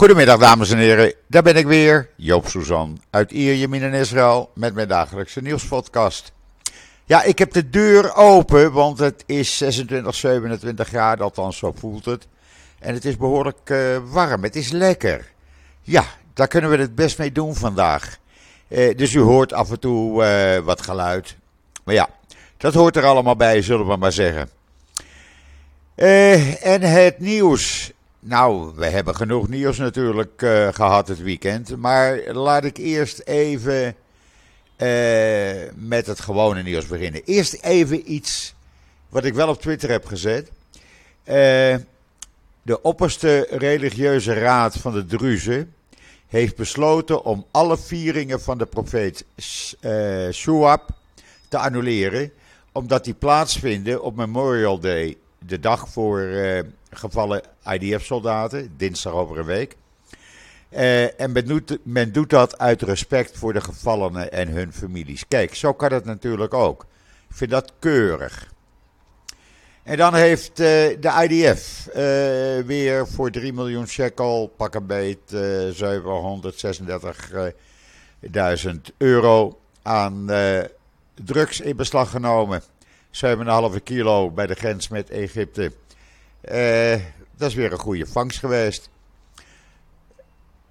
Goedemiddag dames en heren, daar ben ik weer, Joop Suzan uit Ierjemien in Israël met mijn dagelijkse nieuwspodcast. Ja, ik heb de deur open, want het is 26, 27 graden, althans zo voelt het. En het is behoorlijk uh, warm, het is lekker. Ja, daar kunnen we het best mee doen vandaag. Uh, dus u hoort af en toe uh, wat geluid. Maar ja, dat hoort er allemaal bij, zullen we maar zeggen. en het nieuws. Nou, we hebben genoeg nieuws natuurlijk uh, gehad het weekend. Maar laat ik eerst even uh, met het gewone nieuws beginnen. Eerst even iets wat ik wel op Twitter heb gezet. Uh, de opperste religieuze raad van de Druzen heeft besloten om alle vieringen van de profeet uh, Shuab te annuleren. Omdat die plaatsvinden op Memorial Day, de dag voor gevallen IDF-soldaten, dinsdag over een week. Uh, en men doet, dat uit respect voor de gevallenen en hun families. Kijk, zo kan het natuurlijk ook. Ik vind dat keurig. En dan heeft uh, de IDF weer voor 3 miljoen shekel, pak een beet 736.000 euro aan drugs in beslag genomen. 7,5 kilo bij de grens met Egypte. Uh, dat is weer een goede vangst geweest.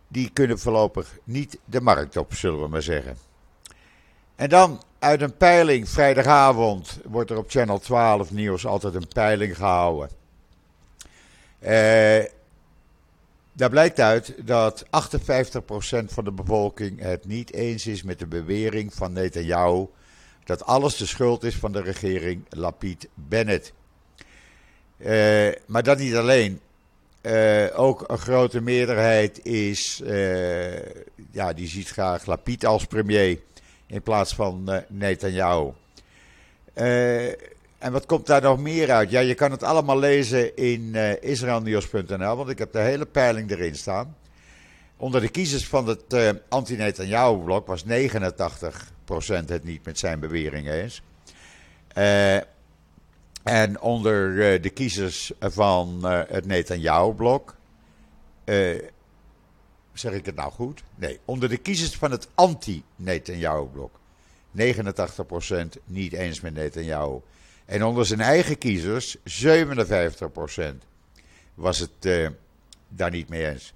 Die kunnen voorlopig niet de markt op, zullen we maar zeggen. En dan uit een peiling, vrijdagavond, wordt er op Channel 12 nieuws altijd een peiling gehouden. Uh, daar blijkt uit dat 58% van de bevolking het niet eens is met de bewering van Netanyahu dat alles de schuld is van de regering Lapid Bennett. Uh, maar dat niet alleen. Uh, ook een grote meerderheid is, uh, ja, die ziet graag Lapid als premier in plaats van Netanyahu. en wat komt daar nog meer uit? Ja, je kan het allemaal lezen in israelnieuws.nl, want ik heb de hele peiling erin staan. Onder de kiezers van het anti-Netanyahu-blok was 89% het niet met zijn beweringen eens. En onder uh, de kiezers van uh, het Netanyahu-blok. Zeg ik het nou goed? Nee, onder de kiezers van het anti-Netanyahu-blok. 89% niet eens met Netanyahu. En onder zijn eigen kiezers 57% was het daar niet mee eens.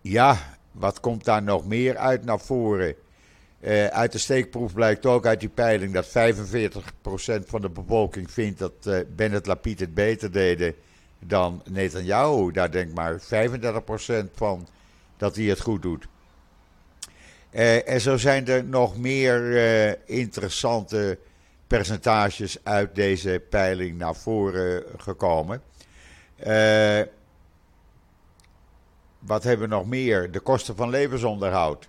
ja, wat komt daar nog meer uit naar voren? Uh, uit de steekproef blijkt ook uit die peiling dat 45% van de bevolking vindt dat uh, Bennett Lapid het beter deden dan Netanyahu. Daar denkt maar 35% van dat hij het goed doet. Uh, en zo zijn er nog meer interessante percentages uit deze peiling naar voren gekomen. Wat hebben we nog meer? De kosten van levensonderhoud.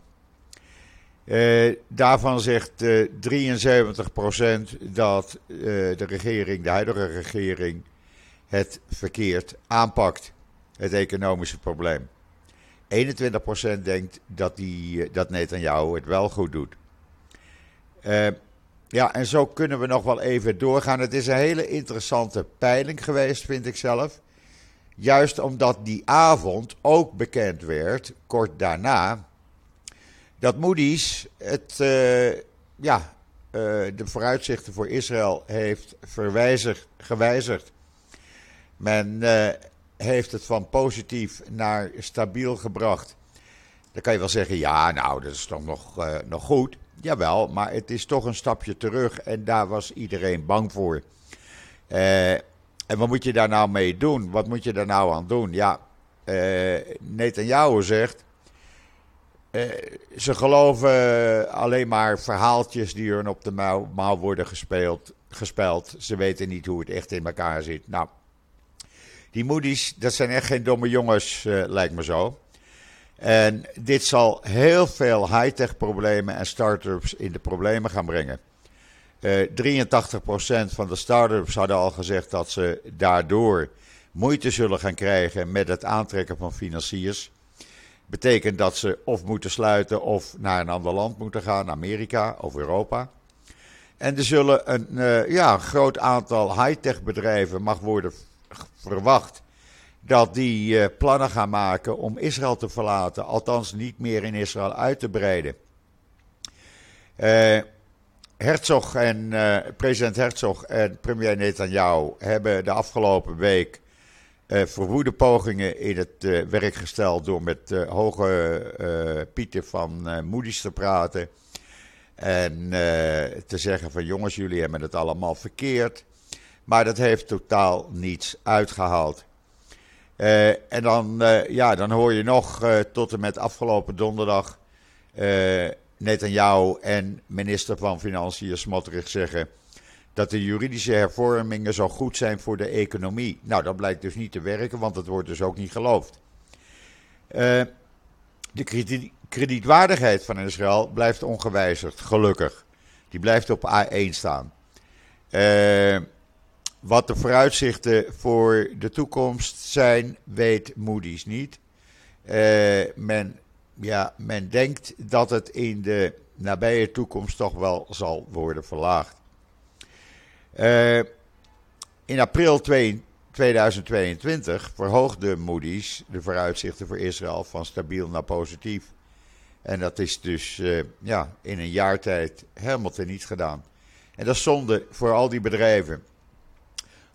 Uh, daarvan zegt uh, eh, 73% dat uh, de regering, de huidige regering, het verkeerd aanpakt, het economische probleem. 21% denkt dat, die, dat Netanyahu het wel goed doet. ja, en zo kunnen we nog wel even doorgaan. Het is een hele interessante peiling geweest, vind ik zelf. Juist omdat die avond ook bekend werd, kort daarna, dat Moody's het, uh, ja, uh, de vooruitzichten voor Israël heeft gewijzigd. Men uh, heeft het van positief naar stabiel gebracht. Dan kan je wel zeggen, ja, nou, dat is toch nog, nog goed. Jawel, maar het is toch een stapje terug en daar was iedereen bang voor. En wat moet je daar nou mee doen? Wat moet je daar nou aan doen? Ja, Netanyahu zegt, uh, ze geloven alleen maar verhaaltjes die er op de mouw, worden gespeeld, gespeld. Ze weten niet hoe het echt in elkaar zit. Nou, die Moody's, dat zijn echt geen domme jongens, uh, lijkt me zo. En dit zal heel veel high-tech problemen en start-ups in de problemen gaan brengen. Uh, eh, 83% van de start-ups hadden al gezegd dat ze daardoor moeite zullen gaan krijgen met het aantrekken van financiers betekent dat ze of moeten sluiten of naar een ander land moeten gaan, Amerika of Europa. En er zullen een uh, ja, groot aantal high-tech bedrijven mag worden verwacht dat die plannen gaan maken om Israël te verlaten, althans niet meer in Israël uit te breiden. Herzog en president Herzog en premier Netanyahu hebben de afgelopen week verwoede pogingen in het werk gesteld door met hoge pieten van Moody's te praten. En te zeggen van jongens, jullie hebben het allemaal verkeerd. Maar dat heeft totaal niets uitgehaald. Uh, en dan, uh, ja, dan hoor je nog uh, tot en met afgelopen donderdag Netanyahu en minister van Financiën Smotrich zeggen dat de juridische hervormingen zo goed zijn voor de economie. Nou, dat blijkt dus niet te werken, want het wordt dus ook niet geloofd. de kredietwaardigheid van Israël blijft ongewijzigd, gelukkig. Die blijft op A1 staan. Wat de vooruitzichten voor de toekomst zijn, weet Moody's niet. Uh, men, ja, men denkt dat het in de nabije toekomst toch wel zal worden verlaagd. Uh, in april 2022 verhoogde Moody's de vooruitzichten voor Israël van stabiel naar positief. En dat is dus uh, ja, in een jaar tijd helemaal teniet gedaan. En dat is zonde voor al die bedrijven.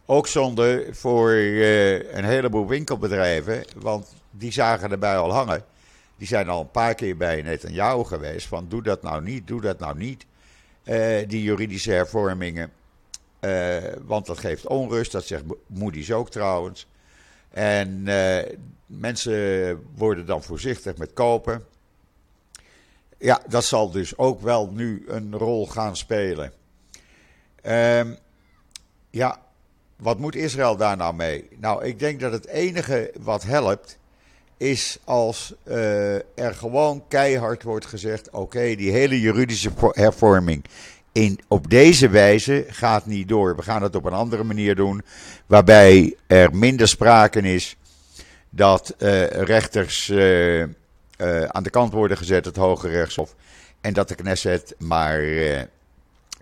Ook zonde voor uh, een heleboel winkelbedrijven, want die zagen erbij al hangen. Die zijn al een paar keer bij Netanyahu geweest van doe dat nou niet, doe dat nou niet. Uh, die juridische hervormingen. Uh, want dat geeft onrust, dat zegt Moody's ook trouwens. En mensen worden dan voorzichtig met kopen. Ja, dat zal dus ook wel nu een rol gaan spelen. Ehm, ja, wat moet Israël daar nou mee? Nou, ik denk dat het enige wat helpt is als uh, er gewoon keihard wordt gezegd: oké, die hele juridische hervorming in, op deze wijze gaat niet door. We gaan het op een andere manier doen, waarbij er minder sprake is dat uh, rechters uh, aan de kant worden gezet, het Hoge Rechtshof, en dat de Knesset maar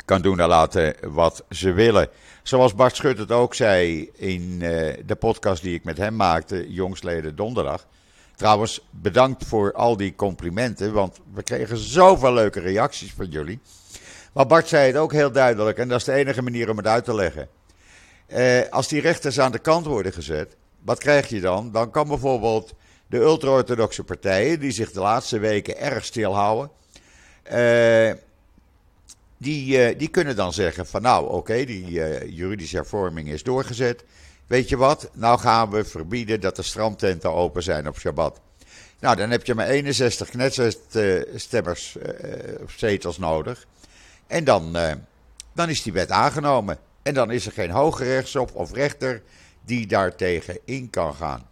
kan doen en laten wat ze willen. Zoals Bart Schut het ook zei in de podcast die ik met hem maakte, jongsleden donderdag. Trouwens, bedankt voor al die complimenten, want we kregen zoveel leuke reacties van jullie. Maar Bart zei het ook heel duidelijk, en dat is de enige manier om het uit te leggen. Uh, als die rechters aan de kant worden gezet, wat krijg je dan? Dan kan bijvoorbeeld de ultra-orthodoxe partijen, die zich de laatste weken erg stilhouden, uh, die, uh, die kunnen dan zeggen van nou oké, die uh, juridische hervorming is doorgezet. Weet je wat, nou gaan we verbieden dat de strandtenten open zijn op Shabbat. Nou, dan heb je maar 61 knetstemmers uh, of zetels nodig. En dan, dan is die wet aangenomen. En dan is er geen hoge rechtshof of rechter die daartegen in kan gaan.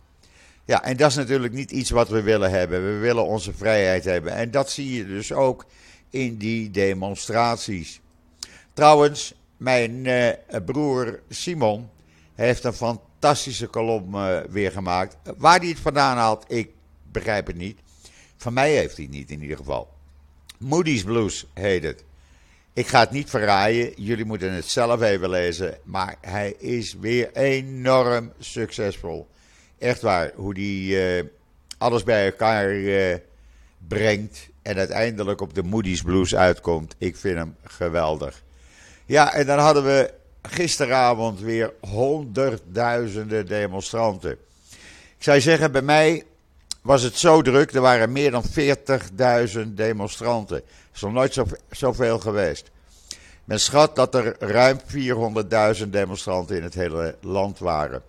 Ja, en dat is natuurlijk niet iets wat we willen hebben. We willen onze vrijheid hebben. En dat zie je dus ook in die demonstraties. Trouwens, mijn broer Simon heeft een fantastische kolom uh, weer gemaakt. Waar hij het vandaan haalt, ik begrijp het niet. Van mij heeft hij het niet in ieder geval. Moody's Blues heet het. Ik ga het niet verraaien, jullie moeten het zelf even lezen. Maar hij is weer enorm succesvol. Echt waar, hoe hij uh, alles bij elkaar brengt en uiteindelijk op de Moody's Blues uitkomt. Ik vind hem geweldig. Ja, en dan hadden we gisteravond weer honderdduizenden demonstranten. Ik zou zeggen, bij mij was het zo druk. Er waren meer dan 40.000 demonstranten. Dat is nog nooit zo, zoveel geweest. Men schat dat er ruim 400.000 demonstranten in het hele land waren.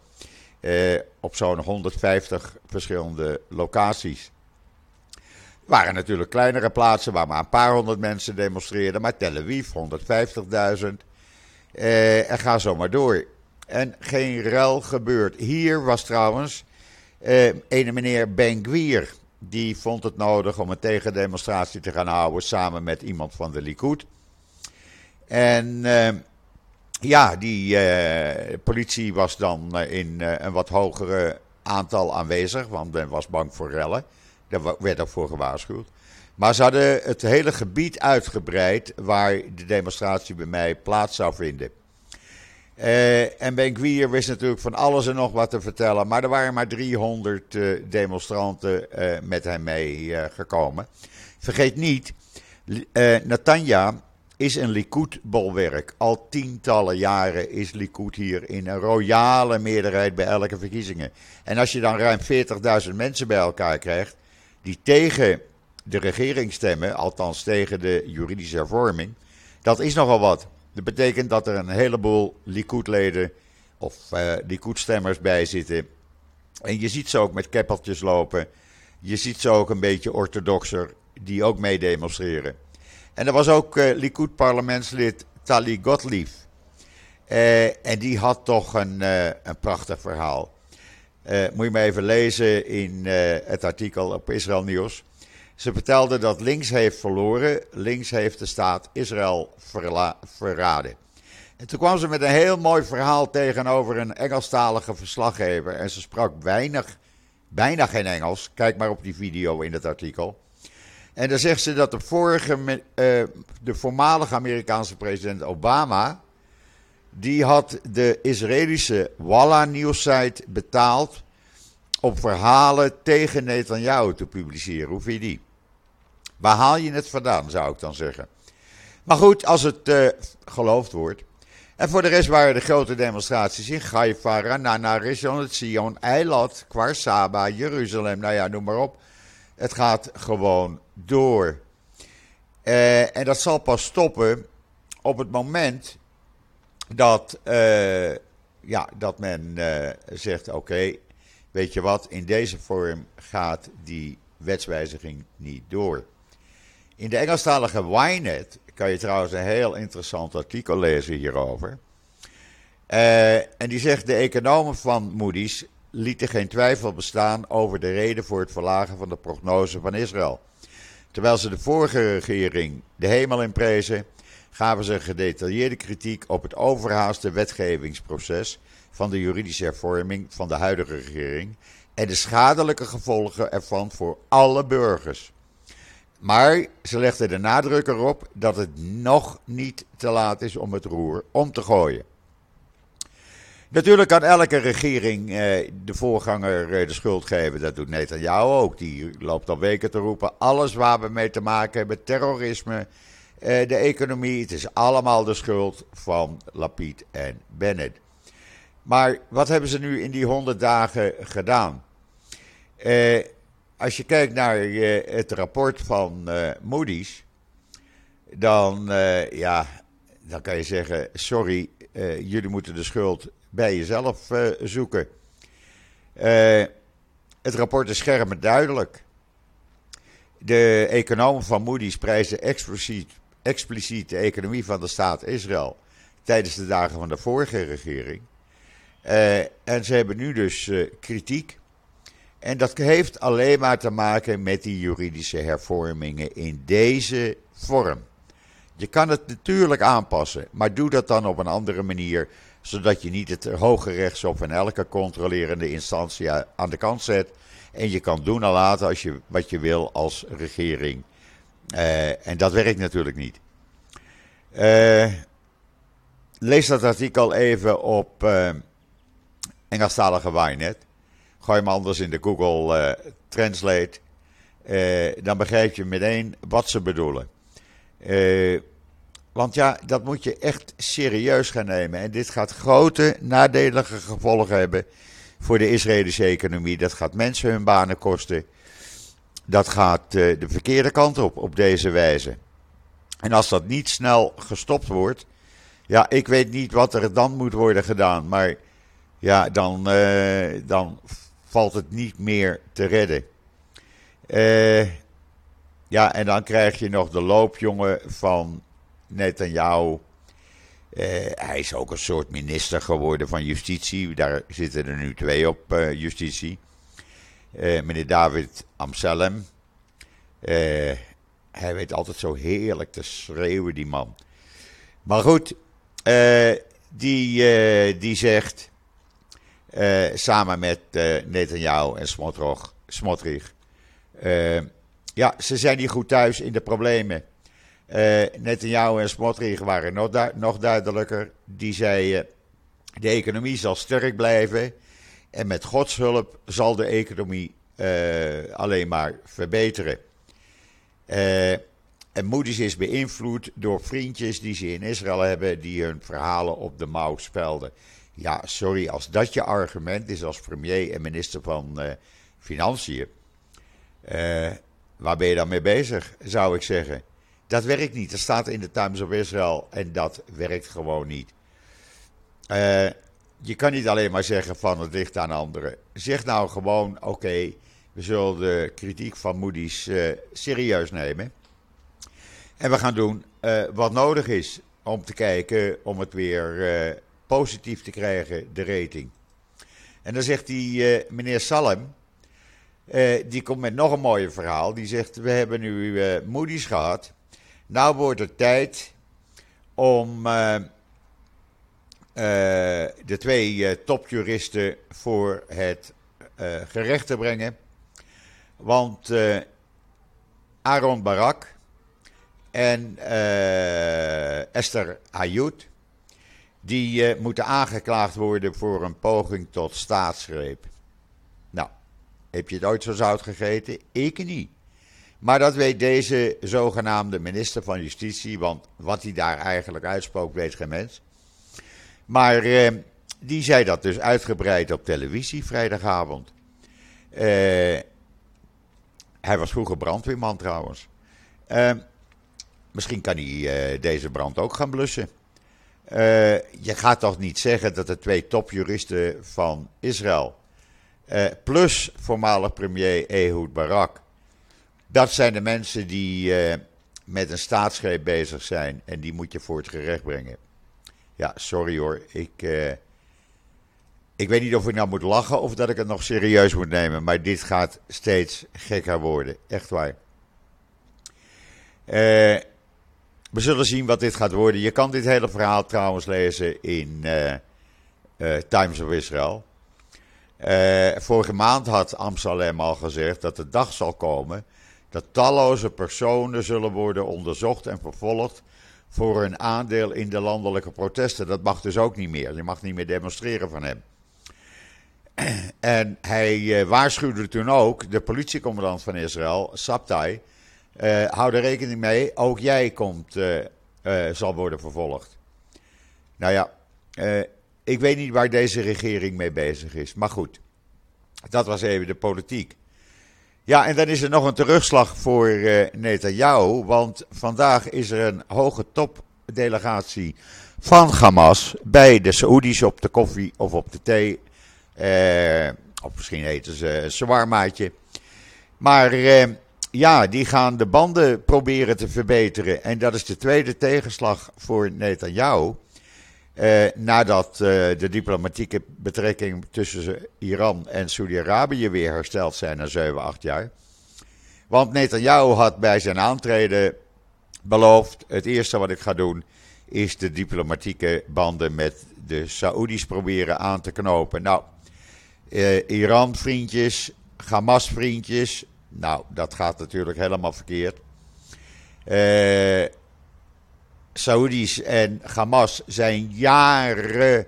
Eh, op zo'n 150 verschillende locaties waren natuurlijk kleinere plaatsen waar maar een paar honderd mensen demonstreerden. Maar Tel Aviv, 150.000. Eh, en ga zo maar door. En geen rel gebeurt. Hier was trouwens eh, een meneer Ben Die vond het nodig om een tegendemonstratie te gaan houden samen met iemand van de Likud. En eh, ja, die politie was dan in een wat hogere aantal aanwezig, want men was bang voor rellen. Daar werd ook voor gewaarschuwd. Maar ze hadden het hele gebied uitgebreid waar de demonstratie bij mij plaats zou vinden. Uh, en Ben Gwier wist natuurlijk van alles en nog wat te vertellen. Maar er waren maar 300 uh, demonstranten uh, met hem meegekomen. Vergeet niet, Natanja is een Likud-bolwerk. Al tientallen jaren is Likud hier in een royale meerderheid bij elke verkiezingen. En als je dan ruim 40.000 mensen bij elkaar krijgt die tegen de regering stemmen, althans tegen de juridische hervorming, dat is nogal wat. Dat betekent dat er een heleboel Likud-leden of uh, Likud-stemmers bij zitten. En je ziet ze ook met keppeltjes lopen. Je ziet ze ook een beetje orthodoxer die ook meedemonstreren. En er was ook uh, Likud-parlementslid Tali Gottlieb. Uh, en die had toch een, een prachtig verhaal. moet je maar even lezen in het artikel op Israël Nieuws. Ze vertelde dat links heeft verloren, links heeft de staat Israël verraden. En toen kwam ze met een heel mooi verhaal tegenover een Engelstalige verslaggever. En ze sprak weinig, bijna geen Engels. Kijk maar op die video in het artikel. En dan zegt ze dat de vorige, uh, de voormalige Amerikaanse president Obama, die had de Israëlische Walla nieuwssite betaald om verhalen tegen Netanyahu te publiceren. Hoe vind je die? Waar haal je het vandaan, zou ik dan zeggen. Maar goed, als het uh, geloofd wordt. En voor de rest waren de grote demonstraties in Haifa, Ranana, Rishon Sion, Eilat, Kwarsaba, Jeruzalem, nou ja, noem maar op. Het gaat gewoon door. Uh, en dat zal pas stoppen op het moment dat, uh, ja, dat men zegt: oké, weet je wat, in deze vorm gaat die wetswijziging niet door. In de Engelstalige Ynet kan je trouwens een heel interessant artikel lezen hierover. en die zegt: de economen van Moody's lieten geen twijfel bestaan over de reden voor het verlagen van de prognose van Israël. Terwijl ze de vorige regering de hemel in prezen, gaven ze gedetailleerde kritiek op het overhaaste wetgevingsproces van de juridische hervorming van de huidige regering en de schadelijke gevolgen ervan voor alle burgers. Maar ze legden de nadruk erop dat het nog niet te laat is om het roer om te gooien. Natuurlijk kan elke regering eh, de voorganger eh, de schuld geven. Dat doet Netanyahu ook. Die loopt al weken te roepen. Alles waar we mee te maken hebben, terrorisme, eh, de economie. Het is allemaal de schuld van Lapid en Bennett. Maar wat hebben ze nu in die honderd dagen gedaan? Eh, als je kijkt naar eh, het rapport van eh, Moody's, dan, ja, dan kan je zeggen: sorry, jullie moeten de schuld bij jezelf zoeken. Het rapport is scherp en duidelijk. De economen van Moody's prijzen expliciet, de economie van de staat Israël tijdens de dagen van de vorige regering. En ze hebben nu dus kritiek. En dat heeft alleen maar te maken met die juridische hervormingen in deze vorm. Je kan het natuurlijk aanpassen, maar doe dat dan op een andere manier zodat je niet het hoge rechtshof en elke controlerende instantie aan de kant zet. En je kan doen en laten als je, wat je wil als regering. Uh, en dat werkt natuurlijk niet. Uh, lees dat artikel even op uh, Engelstalige Wynet. Gooi hem anders in de Google Translate. dan begrijp je meteen wat ze bedoelen. Want ja, dat moet je echt serieus gaan nemen. En dit gaat grote nadelige gevolgen hebben voor de Israëlische economie. Dat gaat mensen hun banen kosten. Dat gaat de verkeerde kant op, op deze wijze. En als dat niet snel gestopt wordt, ja, ik weet niet wat er dan moet worden gedaan. Maar ja, dan, uh, dan valt het niet meer te redden. Uh, ja, en dan krijg je nog de loopjongen van Netanyahu. Uh, hij is ook een soort minister geworden van justitie. Daar zitten er nu twee op uh, justitie. Meneer David Amsalem. hij weet altijd zo heerlijk te schreeuwen, die man. Maar goed, die, die zegt samen met Netanyahu en Smotrich. ja, ze zijn niet goed thuis in de problemen. Uh, Netanyahu en Smotrich waren nog, nog duidelijker. Die zeiden: De economie zal sterk blijven. En met Gods hulp zal de economie alleen maar verbeteren. Uh, en is beïnvloed door vriendjes die ze in Israël hebben, die hun verhalen op de mouw spelden. Ja, sorry, als dat je argument is als premier en minister van uh, Financiën, waar ben je dan mee bezig, zou ik zeggen. Dat werkt niet. Dat staat in de Times of Israel en dat werkt gewoon niet. Uh, je kan niet alleen maar zeggen van het ligt aan anderen. Zeg nou gewoon, oké, we zullen de kritiek van Moody's serieus nemen. En we gaan doen wat nodig is om te kijken om het weer positief te krijgen, de rating. En dan zegt die meneer Salem, die komt met nog een mooi verhaal. Die zegt, we hebben nu Moody's gehad. Nou wordt het tijd om uh, uh, de twee uh, topjuristen voor het gerecht te brengen. Want Aaron Barak en Esther Ayoud, die moeten aangeklaagd worden voor een poging tot staatsgreep. Nou, heb je het ooit zo zout gegeten? Ik niet. Maar dat weet deze zogenaamde minister van Justitie, want wat hij daar eigenlijk uitspookt, weet geen mens. Maar eh, die zei dat dus uitgebreid op televisie vrijdagavond. Eh, hij was vroeger brandweerman trouwens. Eh, misschien kan hij eh, deze brand ook gaan blussen. Eh, je gaat toch niet zeggen dat de twee topjuristen van Israël, eh, plus voormalig premier Ehud Barak, dat zijn de mensen die uh, met een staatsgreep bezig zijn en die moet je voor het gerecht brengen. Ja, sorry hoor. Ik, ik weet niet of ik nou moet lachen of dat ik het nog serieus moet nemen, maar dit gaat steeds gekker worden. Echt waar. Uh, we zullen zien wat dit gaat worden. Je kan dit hele verhaal trouwens lezen in Times of Israel. vorige maand had Amsterdam al gezegd dat de dag zal komen dat talloze personen zullen worden onderzocht en vervolgd voor hun aandeel in de landelijke protesten. Dat mag dus ook niet meer. Je mag niet meer demonstreren van hem. En hij eh, waarschuwde toen ook de politiecommandant van Israël, Sabtai, uh, hou er rekening mee, ook jij komt, uh, uh, zal worden vervolgd. Nou ja, ik weet niet waar deze regering mee bezig is, maar goed, dat was even de politiek. Ja, en dan is er nog een terugslag voor uh, Netanyahu. Want vandaag is er een hoge topdelegatie van Hamas bij de Saoedi's op de koffie of op de thee. Of misschien eten ze een zwarmaatje. Maar ja, die gaan de banden proberen te verbeteren. En dat is de tweede tegenslag voor Netanyahu. Uh, nadat uh, de diplomatieke betrekkingen tussen Iran en Saudi-Arabië weer hersteld zijn na 7, 8 jaar. Want Netanyahu had bij zijn aantreden beloofd: het eerste wat ik ga doen is de diplomatieke banden met de Saoedi's proberen aan te knopen. Nou, uh, Iran vriendjes, Hamas vriendjes. Nou, dat gaat natuurlijk helemaal verkeerd. Uh, Saoedi's en Hamas zijn jaren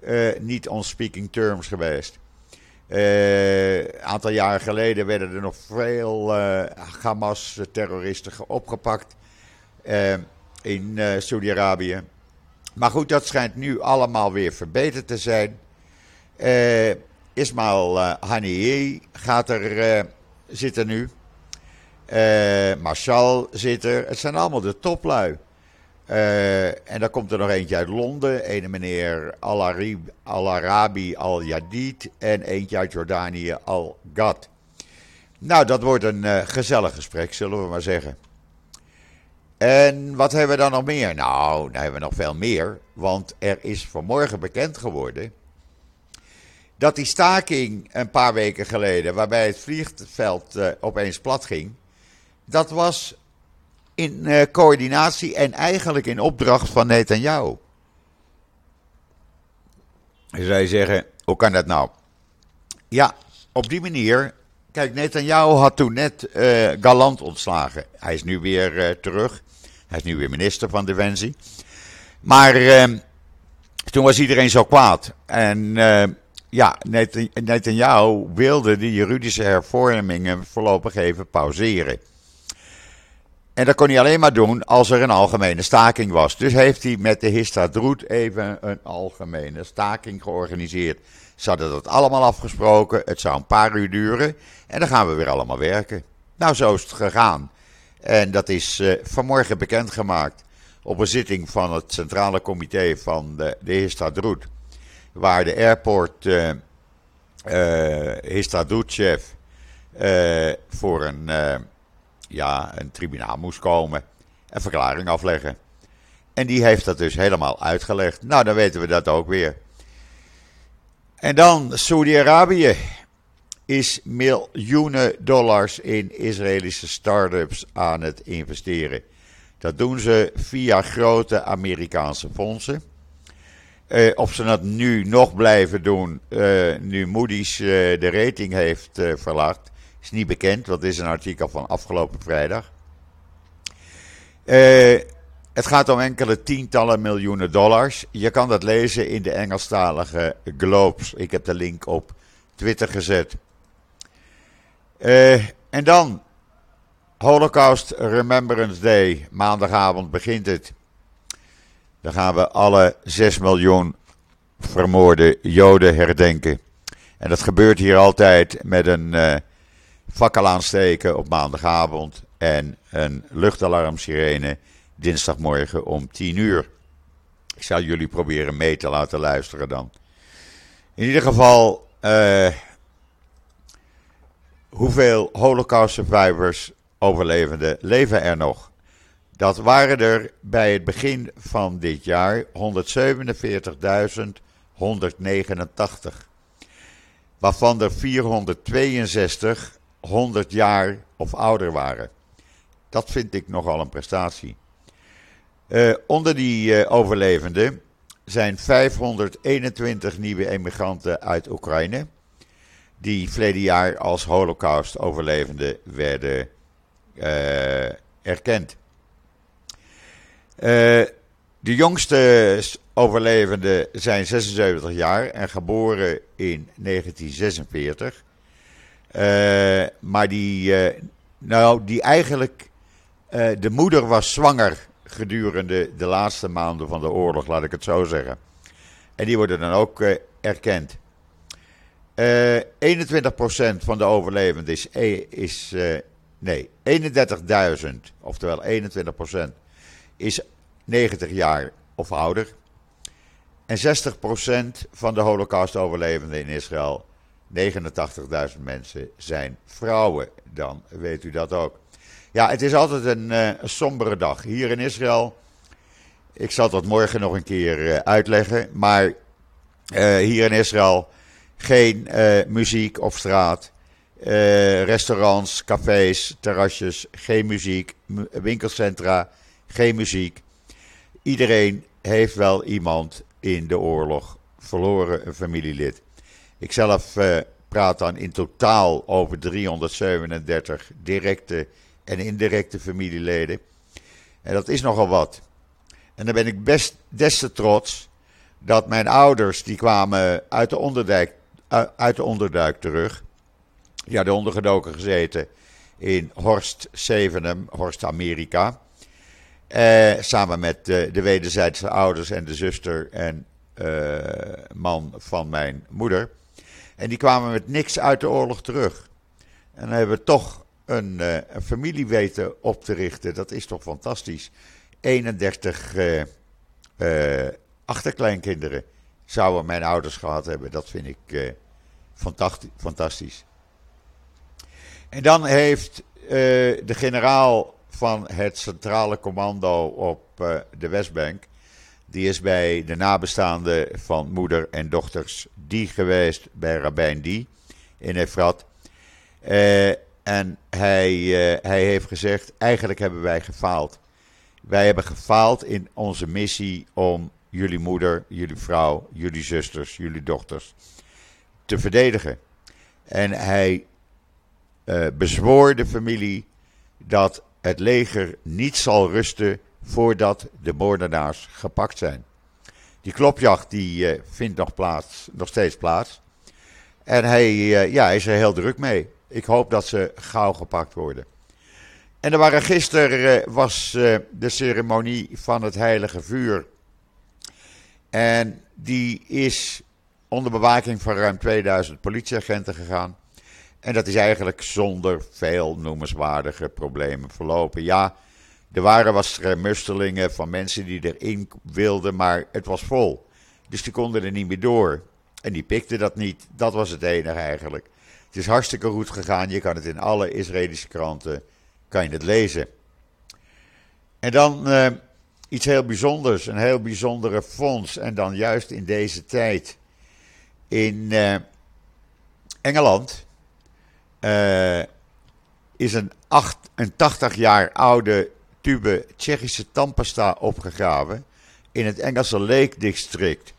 uh, niet on speaking terms geweest. Uh, een aantal jaren geleden werden er nog veel uh, Hamas-terroristen opgepakt in Saudi-Arabië. Maar goed, dat schijnt nu allemaal weer verbeterd te zijn. Ismail Haniyeh gaat er, zit er nu. Marshall zit er. Het zijn allemaal de toplui. Uh, en dan komt er nog eentje uit Londen. Een meneer Al-Arabi Al-Yadid. En eentje uit Jordanië Al-Gad. Nou, dat wordt een uh, gezellig gesprek, zullen we maar zeggen. En wat hebben we dan nog meer? Nou, dan hebben we nog veel meer. Want er is vanmorgen bekend geworden. Dat die staking een paar weken geleden, waarbij het vliegveld uh, opeens plat ging. Dat was in uh, coördinatie en eigenlijk in opdracht van Netanyahu. Je zeggen, hoe kan dat nou? Ja, op die manier. Kijk, Netanyahu had toen net uh, Galant ontslagen. Hij is nu weer terug. Hij is nu weer minister van Defensie. Maar ehm, Toen was iedereen zo kwaad. En ja, Netanyahu wilde de juridische hervormingen voorlopig even pauzeren. En dat kon hij alleen maar doen als er een algemene staking was. Dus heeft hij met de Histadroet even een algemene staking georganiseerd. Ze hadden dat allemaal afgesproken. Het zou een paar uur duren. En dan gaan we weer allemaal werken. Nou, zo is het gegaan. En dat is uh, vanmorgen bekendgemaakt op een zitting van het Centrale Comité van de, de. Waar de airport uh, voor een ja, een tribunaal moest komen. Een verklaring afleggen. En die heeft dat dus helemaal uitgelegd. Nou, dan weten we dat ook weer. En dan Saudi-Arabië is miljoenen dollars in Israëlische start-ups aan het investeren. Dat doen ze via grote Amerikaanse fondsen. Uh, of ze dat nu nog blijven doen, uh, nu Moody's uh, de rating heeft verlaagd, is niet bekend, dit is een artikel van afgelopen vrijdag. Het gaat om enkele tientallen miljoenen dollars. Je kan dat lezen in de Engelstalige Globes. Ik heb de link op Twitter gezet. En dan Holocaust Remembrance Day. Maandagavond begint het. Dan gaan we alle 6 miljoen vermoorde Joden herdenken. En dat gebeurt hier altijd met een uh, fakkel aansteken op maandagavond en een luchtalarmsirene dinsdagmorgen om 10 uur. Ik zal jullie proberen mee te laten luisteren dan. In ieder geval, uh, hoeveel Holocaust survivors, overlevenden, leven er nog? Dat waren er bij het begin van dit jaar 147.189. Waarvan er 462 100 jaar of ouder waren. Dat vind ik nogal een prestatie. Uh, onder die uh, overlevenden zijn 521 nieuwe emigranten uit Oekraïne. Die verleden jaar als holocaust-overlevenden werden uh, erkend. De jongste overlevenden zijn 76 jaar en geboren in 1946. Uh, maar die, uh, nou, die eigenlijk, de moeder was zwanger gedurende de laatste maanden van de oorlog, laat ik het zo zeggen. En die worden dan ook erkend. 21% van de overlevenden is, is nee, 31.000, oftewel 21% is 90 jaar of ouder. En 60% van de holocaust-overlevenden in Israël 89.000 mensen zijn vrouwen. Dan weet u dat ook. Ja, het is altijd een, een sombere dag. Hier in Israël. Ik zal dat morgen nog een keer uh, uitleggen. Maar uh, hier in Israël geen muziek op straat. restaurants, cafés, terrasjes, geen muziek. Winkelcentra, geen muziek. Iedereen heeft wel iemand in de oorlog verloren, een familielid. Ik zelf uh, praat dan in totaal over 337 directe en indirecte familieleden. En dat is nogal wat. En dan ben ik best des te trots dat mijn ouders, die kwamen uit de onderduik, uit de onderduik terug. Ja, de ondergedoken gezeten in Horst Zevenum, Horst Amerika. Eh, samen met uh, de wederzijdse ouders en de zuster en uh, man van mijn moeder. En die kwamen met niks uit de oorlog terug. En hebben toch een, uh, een familie weten op te richten. Dat is toch fantastisch. 31 uh, uh, achterkleinkinderen zouden mijn ouders gehad hebben. Dat vind ik fantastisch. En dan heeft de generaal van het centrale commando op uh, de Westbank die is bij de nabestaanden van moeder en dochters die geweest bij Rabijn Die in Efrat. Uh, en hij, uh, hij heeft gezegd, eigenlijk hebben wij gefaald. Wij hebben gefaald in onze missie om jullie moeder, jullie vrouw, jullie zusters, jullie dochters te verdedigen. En hij uh, bezwoor de familie dat het leger niet zal rusten voordat de moordenaars gepakt zijn. Die klopjacht die vindt nog, plaats, nog steeds plaats. En hij ja, is er heel druk mee. Ik hoop dat ze gauw gepakt worden. En er waren gisteren was de ceremonie van het heilige vuur. En die is onder bewaking van ruim 2000 politieagenten gegaan. En dat is eigenlijk zonder veel noemenswaardige problemen verlopen. Ja, er waren wat mustelingen van mensen die erin wilden, maar het was vol. Dus die konden er niet meer door. En die pikten dat niet. Dat was het enige eigenlijk. Het is hartstikke goed gegaan. Je kan het in alle Israëlische kranten kan je het lezen. En dan eh, iets heel bijzonders. Een heel bijzondere fonds. En dan juist in deze tijd. In uh, Engeland uh, is een, 80 jaar oude tube Tsjechische tandpasta opgegraven in het Engelse Lake District.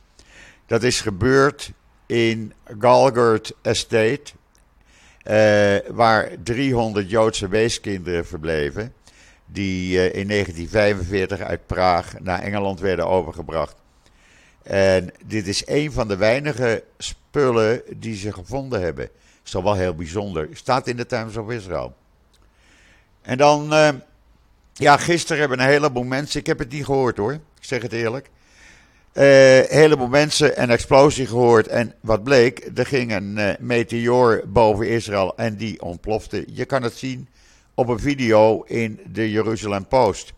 Dat is gebeurd in Galgard Estate, uh, waar 300 Joodse weeskinderen verbleven, die uh, in 1945 uit Praag naar Engeland werden overgebracht. En dit is een van de weinige spullen die ze gevonden hebben is wel heel bijzonder. Staat in de Times of Israel. En dan, uh, ja, gisteren hebben een heleboel mensen, ik heb het niet gehoord hoor, ik zeg het eerlijk. Uh, een heleboel mensen een explosie gehoord. En wat bleek, er ging een uh, meteoor boven Israël en die ontplofte. Je kan het zien op een video in de Jeruzalem Post.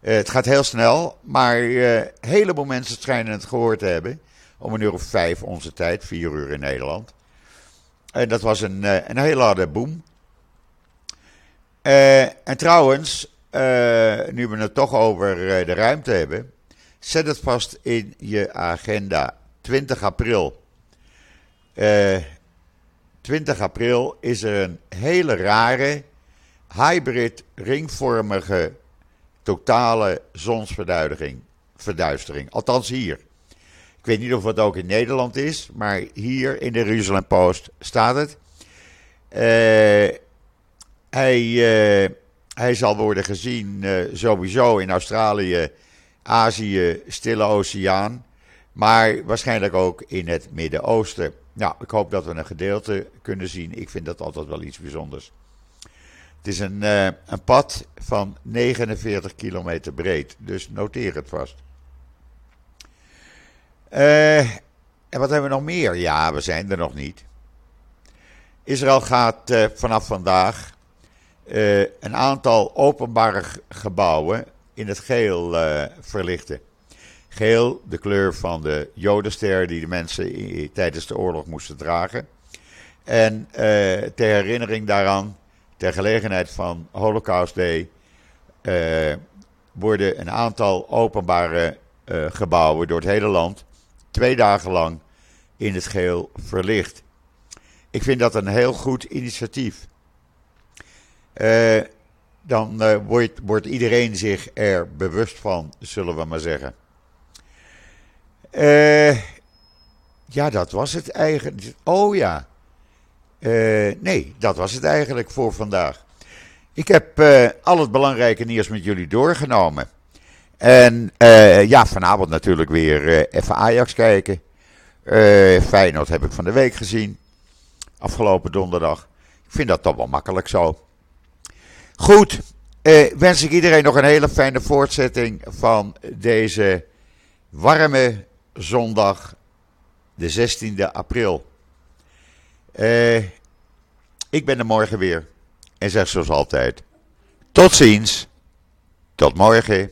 Het gaat heel snel, maar een heleboel mensen schijnen het gehoord te hebben. Om een uur of vijf onze tijd, vier uur in Nederland. En dat was een, eh, een hele harde boom. Uh, en trouwens, nu we het toch over de ruimte hebben, zet het vast in je agenda. 20 april. 20 april is er een hele rare, hybrid, ringvormige, totale zonsverduistering. Verduistering. Althans hier. Ik weet niet of het ook in Nederland is, maar hier in de Jerusalem Post staat het. Uh, hij, uh, hij zal worden gezien uh, sowieso in Australië, Azië, Stille Oceaan, maar waarschijnlijk ook in het Midden-Oosten. Nou, ik hoop dat we een gedeelte kunnen zien. Ik vind dat altijd wel iets bijzonders. Het is een, een pad van 49 kilometer breed, dus noteer het vast. Uh, en wat hebben we nog meer? Ja, we zijn er nog niet. Israël gaat uh, vanaf vandaag uh, een aantal openbare gebouwen in het geel verlichten. Geel, de kleur van de Jodenster die de mensen tijdens de oorlog moesten dragen. En ter herinnering daaraan, ter gelegenheid van Holocaust Day, worden een aantal openbare gebouwen door het hele land twee dagen lang in het geel verlicht. Ik vind dat een heel goed initiatief. Uh, dan uh, wordt, wordt, iedereen zich er bewust van, zullen we maar zeggen. Uh, ja, dat was het eigenlijk. Oh ja. nee, dat was het eigenlijk voor vandaag. Ik heb al het belangrijke nieuws met jullie doorgenomen. En uh, ja, vanavond natuurlijk weer uh, even Ajax kijken. Uh, Feyenoord heb ik van de week gezien. Afgelopen donderdag. Ik vind dat toch wel makkelijk zo. Goed, wens ik iedereen nog een hele fijne voortzetting van deze warme zondag, de 16e april. ik ben er morgen weer en zeg zoals altijd: tot ziens, tot morgen.